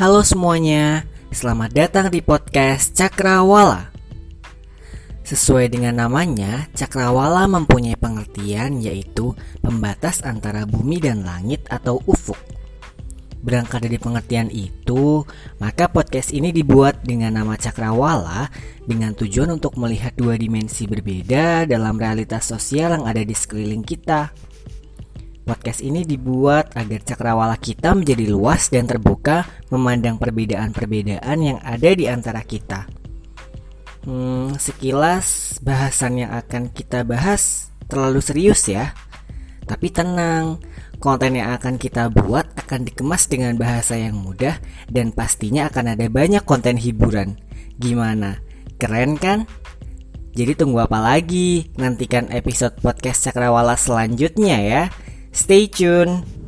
Halo semuanya, selamat datang di podcast Cakrawala. Sesuai dengan namanya, Cakrawala mempunyai pengertian yaitu pembatas antara bumi dan langit atau ufuk. Berangkat dari pengertian itu, maka podcast ini dibuat dengan nama Cakrawala dengan tujuan untuk melihat dua dimensi berbeda dalam realitas sosial yang ada di sekeliling kita. Podcast ini dibuat agar cakrawala kita menjadi luas dan terbuka memandang perbedaan-perbedaan yang ada di antara kita. Hmm, sekilas bahasan yang akan kita bahas terlalu serius ya. Tapi tenang, konten yang akan kita buat akan dikemas dengan bahasa yang mudah dan pastinya akan ada banyak konten hiburan. Gimana? Keren kan? Jadi tunggu apa lagi? Nantikan episode podcast Cakrawala selanjutnya ya. Stay tuned.